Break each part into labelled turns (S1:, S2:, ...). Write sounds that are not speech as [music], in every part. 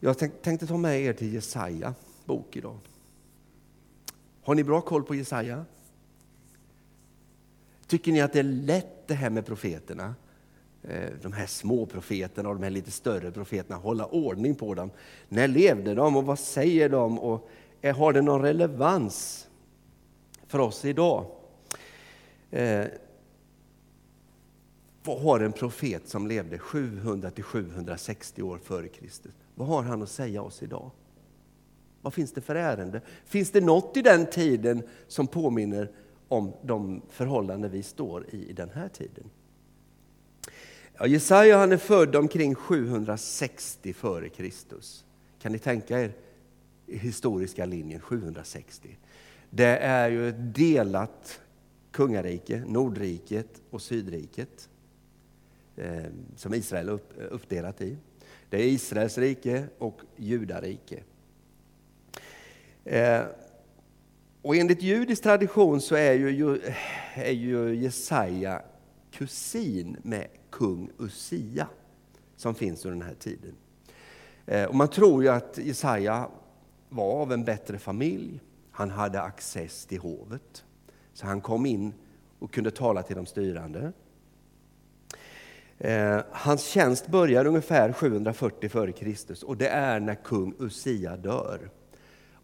S1: Jag tänkte ta med er till Jesaja bok idag. Har ni bra koll på Jesaja? Tycker ni att det är lätt det här med profeterna? Eh, de här små profeterna och de här lite större profeterna, hålla ordning på dem. När levde de och vad säger de? Och eh, har det någon relevans för oss idag? Eh, vad har en profet som levde 700 till 760 år före Kristus? Vad har han att säga oss idag? Vad finns det för ärende? Finns det något i den tiden som påminner om de förhållanden vi står i i den här tiden? Ja, Jesaja han är född omkring 760 före Kristus. Kan ni tänka er historiska linjen 760? Det är ju ett delat kungarike, Nordriket och Sydriket, eh, som Israel är uppdelat i. Det är Israels rike och Judarike. Eh, och enligt judisk tradition så är ju, är ju Jesaja kusin med kung Usia som finns under den här tiden. Eh, och man tror ju att Jesaja var av en bättre familj. Han hade access till hovet. Så han kom in och kunde tala till de styrande. Eh, hans tjänst börjar ungefär 740 f.Kr. och det är när kung Usia dör.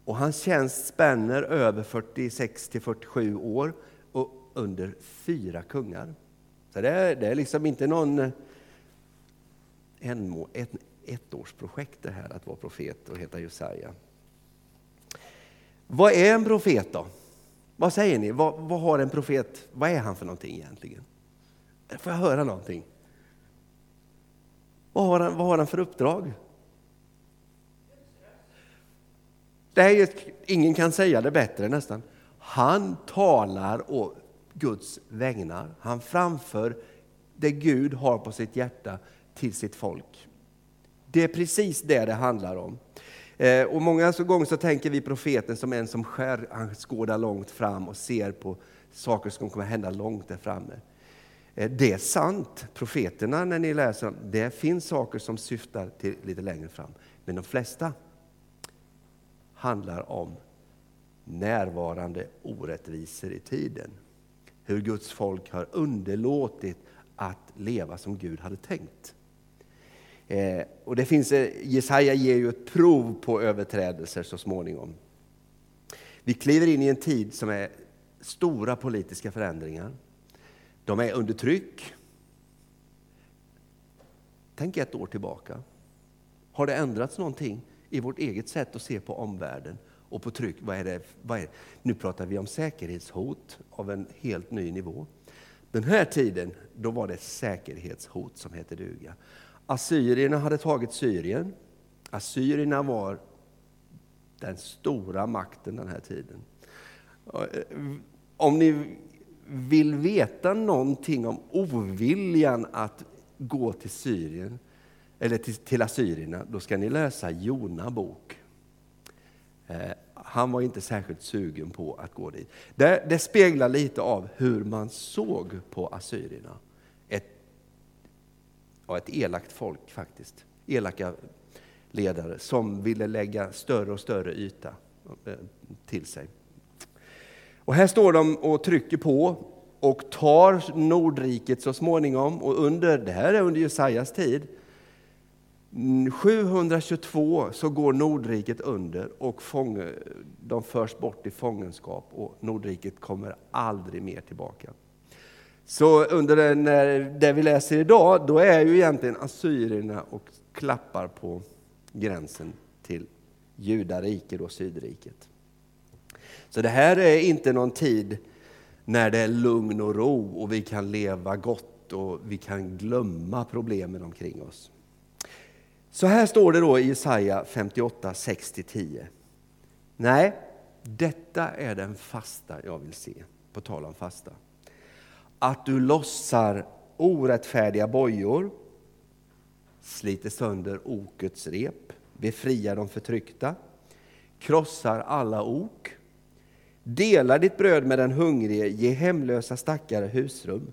S1: Och hans tjänst spänner över 46 till 47 år och under fyra kungar. Så det är, det är liksom inte någon eh, en, ett, ettårsprojekt det här att vara profet och heta Josaja. Vad är en profet då? Vad säger ni? Vad, vad, har en profet, vad är han för någonting egentligen? Får jag höra någonting? Vad har han, vad har han för uppdrag? Det är ingen kan säga det bättre nästan. Han talar å Guds vägnar. Han framför det Gud har på sitt hjärta till sitt folk. Det är precis det det handlar om. Eh, och många gånger så tänker vi profeten som en som skär, han skådar långt fram och ser på saker som kommer hända långt där framme. Eh, det är sant, profeterna när ni läser det finns saker som syftar till lite längre fram. Men de flesta handlar om närvarande orättvisor i tiden. Hur Guds folk har underlåtit att leva som Gud hade tänkt. Eh, och det finns, eh, Jesaja ger ju ett prov på överträdelser så småningom. Vi kliver in i en tid som är stora politiska förändringar. De är under tryck. Tänk ett år tillbaka. Har det ändrats någonting i vårt eget sätt att se på omvärlden och på tryck? Vad är det, vad är Nu pratar vi om säkerhetshot av en helt ny nivå. Den här tiden, då var det ett säkerhetshot som hette duga. Assyrierna hade tagit Syrien. Assyrierna var den stora makten den här tiden. Eh, om ni vill veta någonting om oviljan att gå till Syrien, eller till, till assyrierna, då ska ni läsa Jona bok. Eh, han var inte särskilt sugen på att gå dit. Det, det speglar lite av hur man såg på assyrierna. Ett, ja, ett elakt folk faktiskt. Elaka ledare som ville lägga större och större yta eh, till sig. Och här står de och trycker på och tar Nordriket så småningom. Och under, det här är under Jesajas tid. Mm, 722 så går Nordriket under och fånge, de förs bort i fångenskap och Nordriket kommer aldrig mer tillbaka. Så under den, det vi läser idag, då är ju egentligen assyrierna och klappar på gränsen till Judariket och Sydriket. Så det här är inte någon tid när det är lugn och ro och vi kan leva gott och vi kan glömma problemen omkring oss. Så här står det då i Jesaja 58, 6-10. Nej, detta är den fasta jag vill se, på tal om fasta. Att du lossar orättfärdiga bojor, sliter sönder okets rep, befriar de förtryckta, krossar alla ok, Dela ditt bröd med den hungrige, ge hemlösa stackare husrum.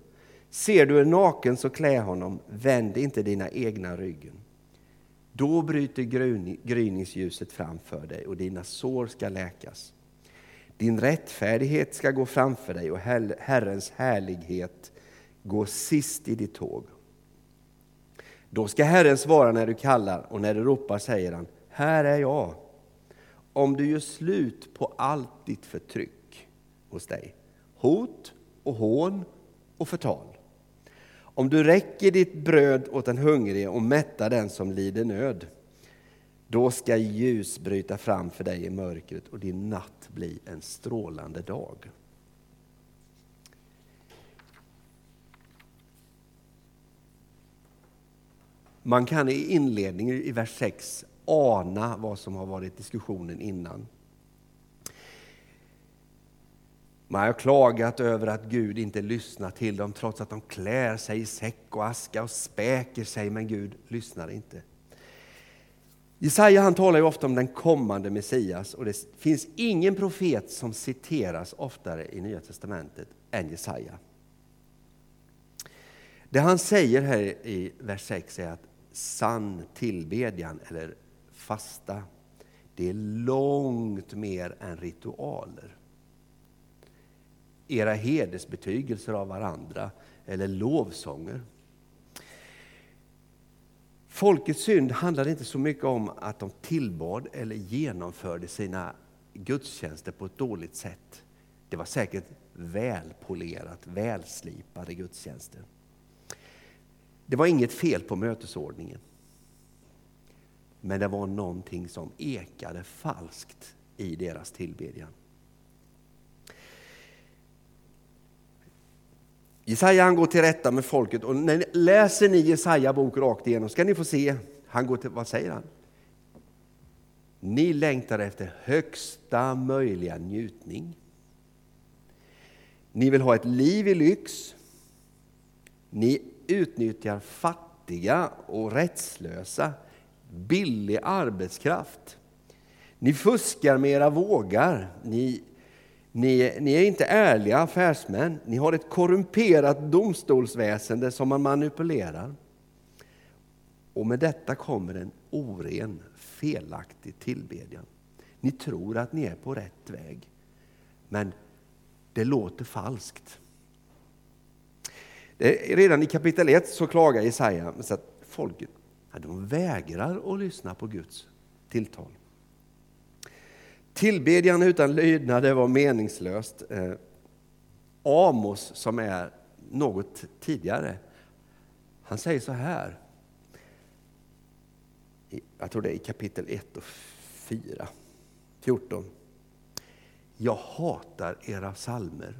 S1: Ser du en naken så klä honom, vänd inte dina egna ryggen. Då bryter gryningsljuset framför dig och dina sår ska läkas. Din rättfärdighet ska gå framför dig och Herrens härlighet gå sist i ditt tåg. Då ska Herren svara när du kallar och när du ropar säger han, här är jag. Om du gör slut på allt ditt förtryck hos dig, hot och hån och förtal. Om du räcker ditt bröd åt den hungrige och mättar den som lider nöd, då ska ljus bryta fram för dig i mörkret och din natt bli en strålande dag. Man kan i inledningen i vers 6 ana vad som har varit diskussionen innan. Man har klagat över att Gud inte lyssnar till dem trots att de klär sig i säck och aska och späker sig, men Gud lyssnar inte. Jesaja han talar ju ofta om den kommande Messias och det finns ingen profet som citeras oftare i Nya Testamentet än Jesaja. Det han säger här i vers 6 är att sann tillbedjan eller fasta, det är långt mer än ritualer. Era hedersbetygelser av varandra eller lovsånger. Folkets synd handlade inte så mycket om att de tillbad eller genomförde sina gudstjänster på ett dåligt sätt. Det var säkert välpolerat, välslipade gudstjänster. Det var inget fel på mötesordningen. Men det var någonting som ekade falskt i deras tillbedjan. Jesaja han går till rätta med folket och när, läser ni Jesaja bok rakt igenom ska ni få se, han går till, vad säger han? Ni längtar efter högsta möjliga njutning. Ni vill ha ett liv i lyx. Ni utnyttjar fattiga och rättslösa, billig arbetskraft. Ni fuskar med era vågar. Ni, ni, ni är inte ärliga affärsmän. Ni har ett korrumperat domstolsväsende som man manipulerar. Och med detta kommer en oren, felaktig tillbedjan. Ni tror att ni är på rätt väg, men det låter falskt. Redan i kapitel 1 så klagar Jesaja att folket de vägrar att lyssna på Guds tilltal. Tillbedjan utan lydnad var meningslöst. Eh, Amos, som är något tidigare, han säger så här. Jag tror det är i kapitel 1 och 4, 14. Jag hatar era salmer,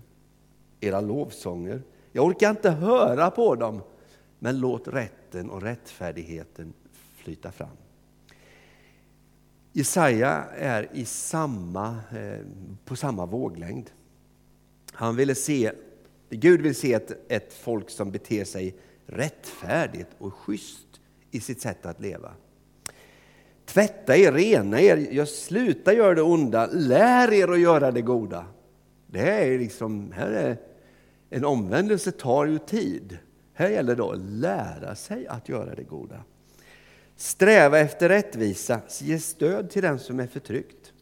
S1: era lovsånger jag orkar inte höra på dem, men låt rätten och rättfärdigheten flyta fram. Jesaja är i samma, eh, på samma våglängd. Han ville se, Gud vill se ett, ett folk som beter sig rättfärdigt och schysst i sitt sätt att leva. Tvätta er, rena er, sluta göra det onda, lär er att göra det goda. Det är liksom, här är en omvändelse tar ju tid. Här gäller det att lära sig att göra det goda. Sträva efter rättvisa, ge stöd till den som är förtryckt.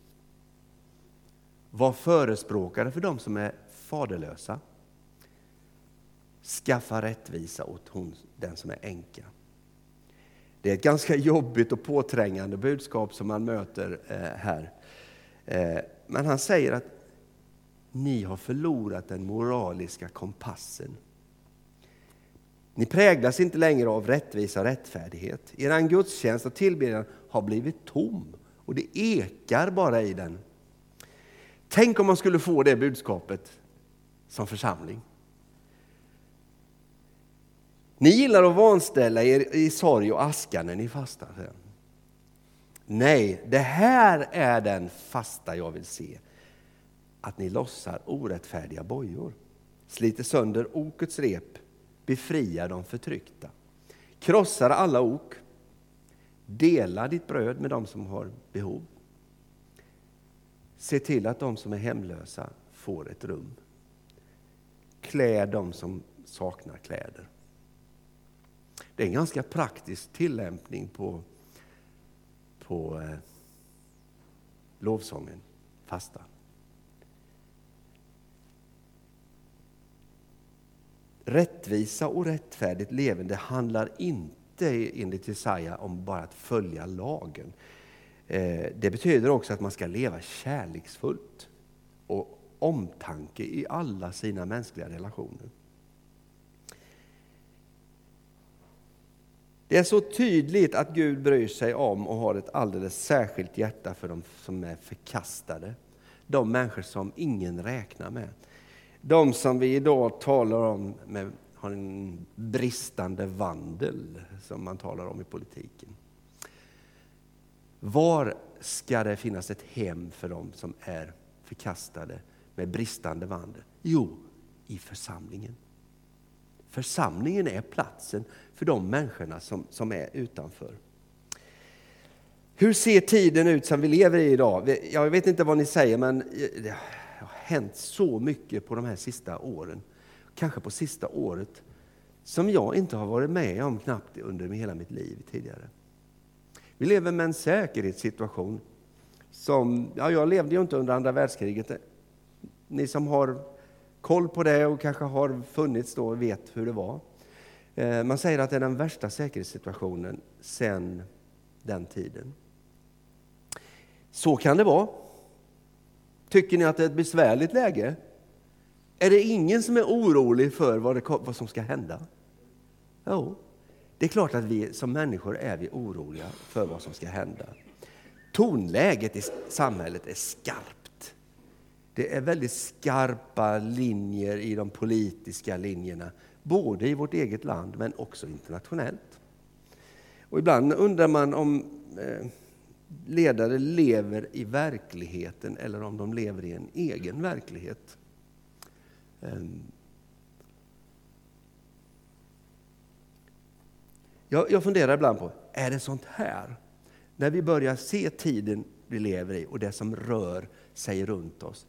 S1: Var förespråkare för dem som är faderlösa. Skaffa rättvisa åt hon, den som är änka. Det är ett ganska jobbigt och påträngande budskap som man möter eh, här. Eh, men han säger att ni har förlorat den moraliska kompassen. Ni präglas inte längre av rättvisa och rättfärdighet. Er gudstjänst och tillbedjan har blivit tom och det ekar bara i den. Tänk om man skulle få det budskapet som församling. Ni gillar att vanställa er i sorg och aska när ni fastar. Nej, det här är den fasta jag vill se att ni lossar orättfärdiga bojor, sliter sönder okets rep, befriar de förtryckta, krossar alla ok, dela ditt bröd med dem som har behov. Se till att de som är hemlösa får ett rum. Klä de som saknar kläder. Det är en ganska praktisk tillämpning på på eh, lovsången fastan. Rättvisa och rättfärdigt levande handlar inte enligt Jesaja om bara att följa lagen. Eh, det betyder också att man ska leva kärleksfullt och omtanke i alla sina mänskliga relationer. Det är så tydligt att Gud bryr sig om och har ett alldeles särskilt hjärta för de som är förkastade. De människor som ingen räknar med. De som vi idag talar om med, har en bristande vandel, som man talar om i politiken. Var ska det finnas ett hem för dem som är förkastade med bristande vandel? Jo, i församlingen. Församlingen är platsen för de människorna som, som är utanför. Hur ser tiden ut som vi lever i idag? Jag vet inte vad ni säger, men eh, hänt så mycket på de här sista åren. Kanske på sista året som jag inte har varit med om knappt under hela mitt liv tidigare. Vi lever med en säkerhetssituation som, ja, jag levde ju inte under andra världskriget. Ni som har koll på det och kanske har funnits då vet hur det var. Eh, man säger att det är den värsta säkerhetssituationen sedan den tiden. Så kan det vara. Tycker ni att det är ett besvärligt läge? Är det ingen som är orolig för vad, det, vad som ska hända? Jo, det är klart att vi som människor är vi oroliga för vad som ska hända. Tonläget i samhället är skarpt. Det är väldigt skarpa linjer i de politiska linjerna, både i vårt eget land men också internationellt. Och ibland undrar man om eh, ledare lever i verkligheten eller om de lever i en egen verklighet. Ehm. Jag, Jag, funderar ibland på, är det sånt här? När vi börjar se tiden vi lever i och det som rör sig runt oss,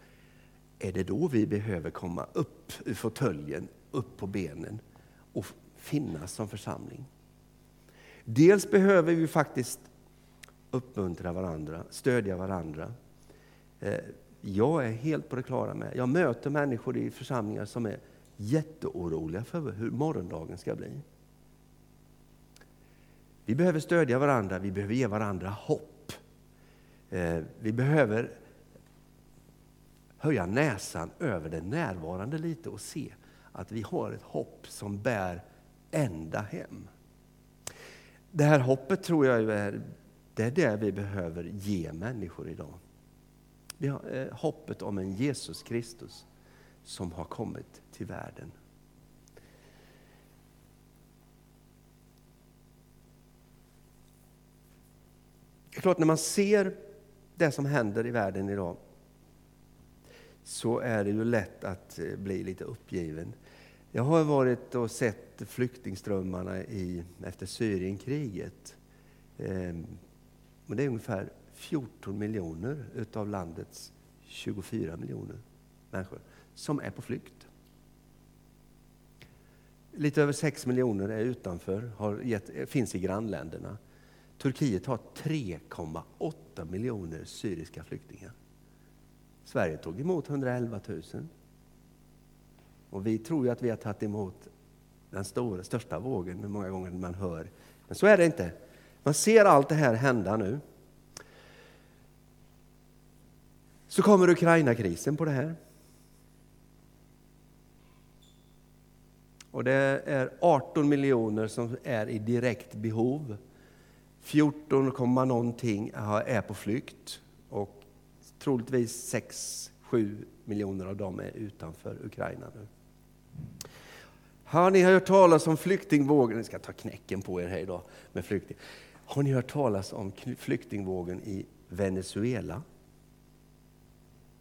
S1: är det då vi behöver komma upp ur fåtöljen, upp på benen och finnas som församling? Dels behöver vi faktiskt uppmuntra varandra, stödja varandra. Eh, jag är helt på det klara med, jag möter människor i församlingar som är jätteoroliga för hur morgondagen ska bli. Vi behöver stödja varandra, vi behöver ge varandra hopp. Eh, vi behöver höja näsan över det närvarande lite och se att vi har ett hopp som bär ända hem. Det här hoppet tror jag är det är det vi behöver ge människor idag. Vi har eh, hoppet om en Jesus Kristus som har kommit till världen. Det är klart, när man ser det som händer i världen idag så är det ju lätt att eh, bli lite uppgiven. Jag har varit och sett flyktingströmmarna i, efter Syrienkriget. Ehm, men det är ungefär 14 miljoner utav landets 24 miljoner människor som är på flykt. Lite över 6 miljoner är utanför, har gett, finns i grannländerna. Turkiet har 3,8 miljoner syriska flyktingar. Sverige tog emot 111 000. Och vi tror ju att vi har tagit emot den stora, största vågen, hur många gånger man hör. Men så är det inte. Man ser allt det här hända nu. Så kommer Ukraina-krisen på det här. Och det är 18 miljoner som är i direkt behov. 14, någonting är på flykt och troligtvis 6-7 miljoner av dem är utanför Ukraina nu. Har ni hört talas om flyktingvågen? Jag ska ta knäcken på er här idag med flykting. Har ni hört talas om flyktingvågen i Venezuela?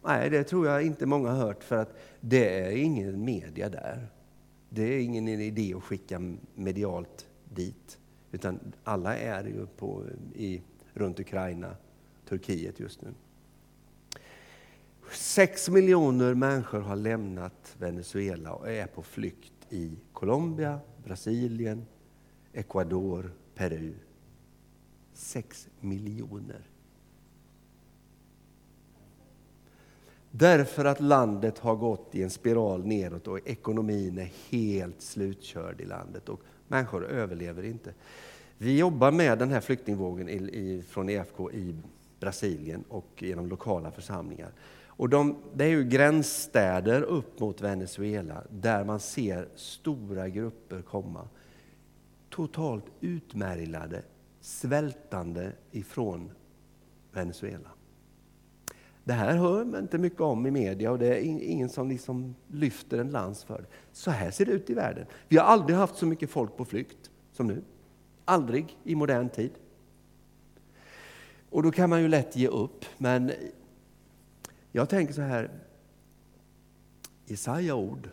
S1: Nej, det tror jag inte många har hört för att det är ingen media där. Det är ingen idé att skicka medialt dit. Utan alla är ju på, i, runt Ukraina, Turkiet just nu. Sex miljoner människor har lämnat Venezuela och är på flykt i Colombia, Brasilien, Ecuador, Peru 6 miljoner. Därför att landet har gått i en spiral neråt och ekonomin är helt slutkörd i landet och människor överlever inte. Vi jobbar med den här flyktingvågen i, i, från EFK i Brasilien och genom lokala församlingar. Och de, det är ju gränsstäder upp mot Venezuela där man ser stora grupper komma. Totalt utmärglade, svältande ifrån Venezuela. Det här hör man inte mycket om i media och det är ingen som liksom lyfter en lans för det. Så här ser det ut i världen. Vi har aldrig haft så mycket folk på flykt som nu. Aldrig i modern tid. Och då kan man ju lätt ge upp, men jag tänker så här. Jesaja ord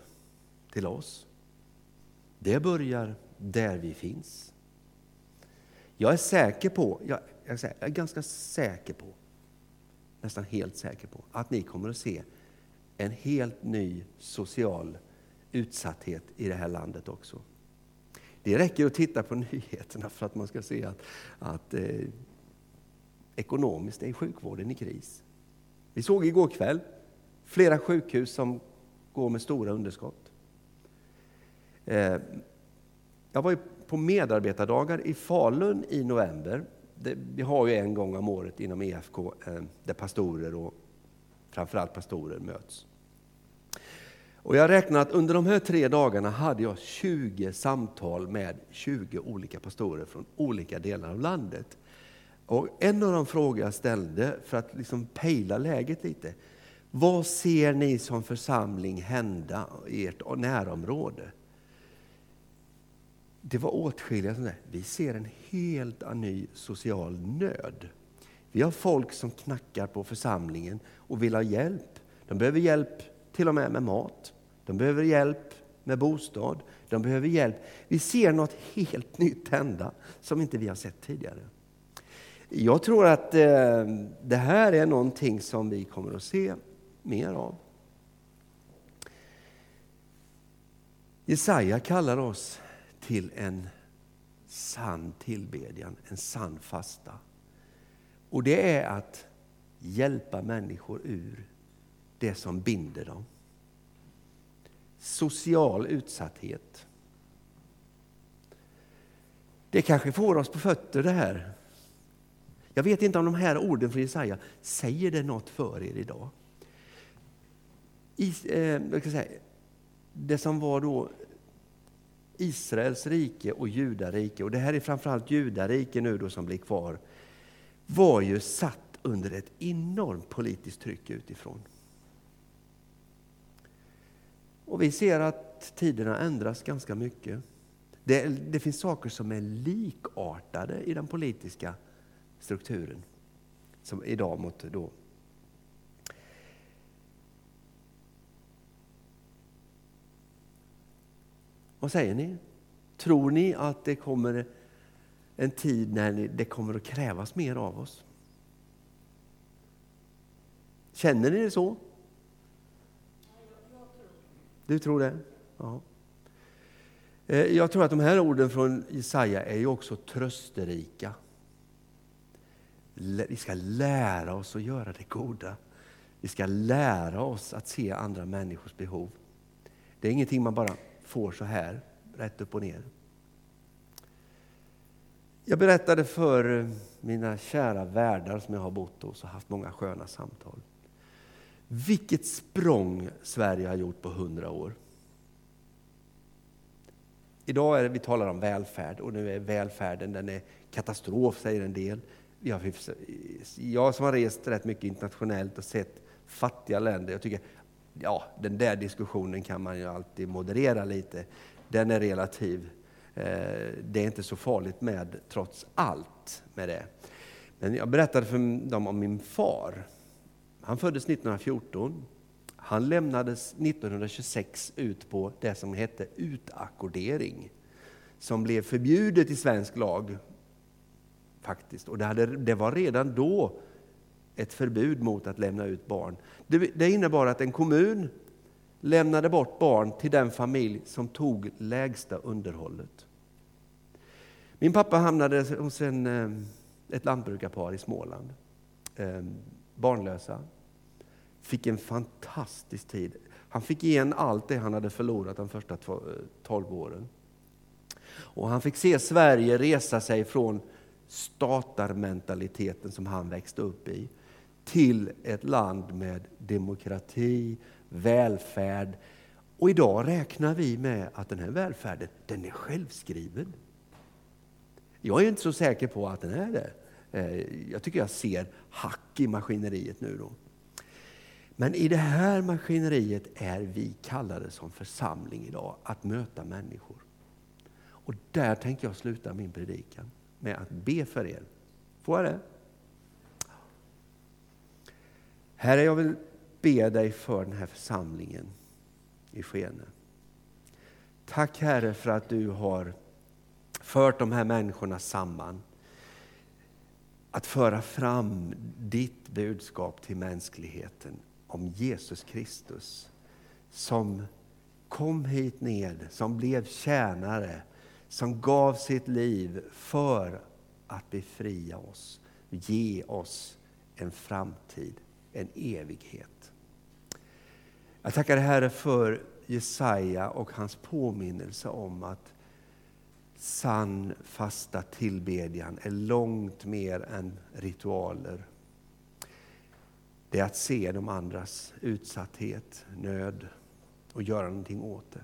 S1: till oss, det börjar där vi finns. Jag är säker på, jag, jag är ganska säker på nästan helt säker på, att ni kommer att se en helt ny social utsatthet i det här landet också. Det räcker att titta på [laughs] nyheterna för att man ska se att, att eh, ekonomiskt är sjukvården i kris. Vi såg igår kväll flera sjukhus som går med stora underskott. Eh, jag var på medarbetardagar i Falun i november det, vi har ju en gång om året inom EFK eh, där pastorer och framförallt pastorer möts. Och jag räknar att under de här tre dagarna hade jag 20 samtal med 20 olika pastorer från olika delar av landet. Och en av de frågor jag ställde för att liksom pejla läget lite. Vad ser ni som församling hända i ert närområde? Det var åtskilliga som vi ser en helt ny social nöd. Vi har folk som knackar på församlingen och vill ha hjälp. De behöver hjälp till och med med mat. De behöver hjälp med bostad. De behöver hjälp. Vi ser något helt nytt hända som inte vi har sett tidigare. Jag tror att eh, det här är någonting som vi kommer att se mer av. Jesaja kallar oss till en sann tillbedjan, en sann fasta. Och det är att hjälpa människor ur det som binder dem. Social utsatthet. Det kanske får oss på fötter det här. Jag vet inte om de här orden från Jesaja säger det något för er idag. I, eh, säga, det som var då Israels rike och judarike, och det här är framförallt judarike nu då som blir kvar, var ju satt under ett enormt politiskt tryck utifrån. Och vi ser att tiderna ändras ganska mycket. Det, det, finns saker som är likartade i den politiska strukturen som idag mot då. Vad säger ni? Tror ni att det kommer en tid när det kommer att krävas mer av oss? Känner ni det så? Du tror det? Ja. Eh, jag tror att de här orden från Jesaja är ju också trösterika. Vi ska lära oss att göra det goda. Vi ska lära oss att se andra människors behov. Det är ingenting man bara får så här, rätt upp och ner. Jag berättade för mina kära värdar som jag har bott hos och haft många sköna samtal. Vilket språng Sverige har gjort på hundra år. Idag är det, vi talar om välfärd och nu är välfärden den är katastrof, säger en del. Jag som har rest rätt mycket internationellt och sett fattiga länder, jag tycker ja, den där diskussionen kan man ju alltid moderera lite. Den är relativ. Eh, det är inte så farligt med, trots allt, med det. Men jag berättade för dem om min far. Han föddes 1914. Han lämnades 1926 ut på det som hette utackordering, som blev förbjudet i svensk lag. faktiskt. Och det, hade, det var redan då ett förbud mot att lämna ut barn. Det, det innebar att en kommun lämnade bort barn till den familj som tog lägsta underhållet. Min pappa hamnade hos en, eh, ett lantbrukarpar i Småland. Eh, barnlösa. Fick en fantastisk tid. Han fick igen allt det han hade förlorat de första eh, tolv åren. Och han fick se Sverige resa sig från statarmentaliteten som han växte upp i till ett land med demokrati, välfärd. Och idag räknar vi med att den här välfärden, den är självskriven. Jag är inte så säker på att den är det. Eh, jag tycker jag ser hack i maskineriet nu. Då. Men i det här maskineriet är vi kallade som församling idag att möta människor. Och där tänker jag sluta min predikan med att be för er. Får jag det? Herre, jag vill be dig för den här församlingen i Skene. Tack Herre för att du har fört de här människorna samman. Att föra fram ditt budskap till mänskligheten om Jesus Kristus som kom hit ned, som blev tjänare, som gav sitt liv för att befria oss, ge oss en framtid, en evighet. Jag tackar Herre för Jesaja och hans påminnelse om att sann fasta tillbedjan är långt mer än ritualer. Det är att se de andras utsatthet, nöd och göra någonting åt det.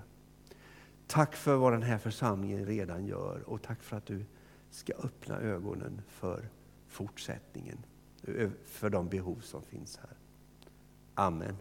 S1: Tack för vad den här församlingen redan gör och tack för att du ska öppna ögonen för fortsättningen, Eh, för de behov som finns här. Amen.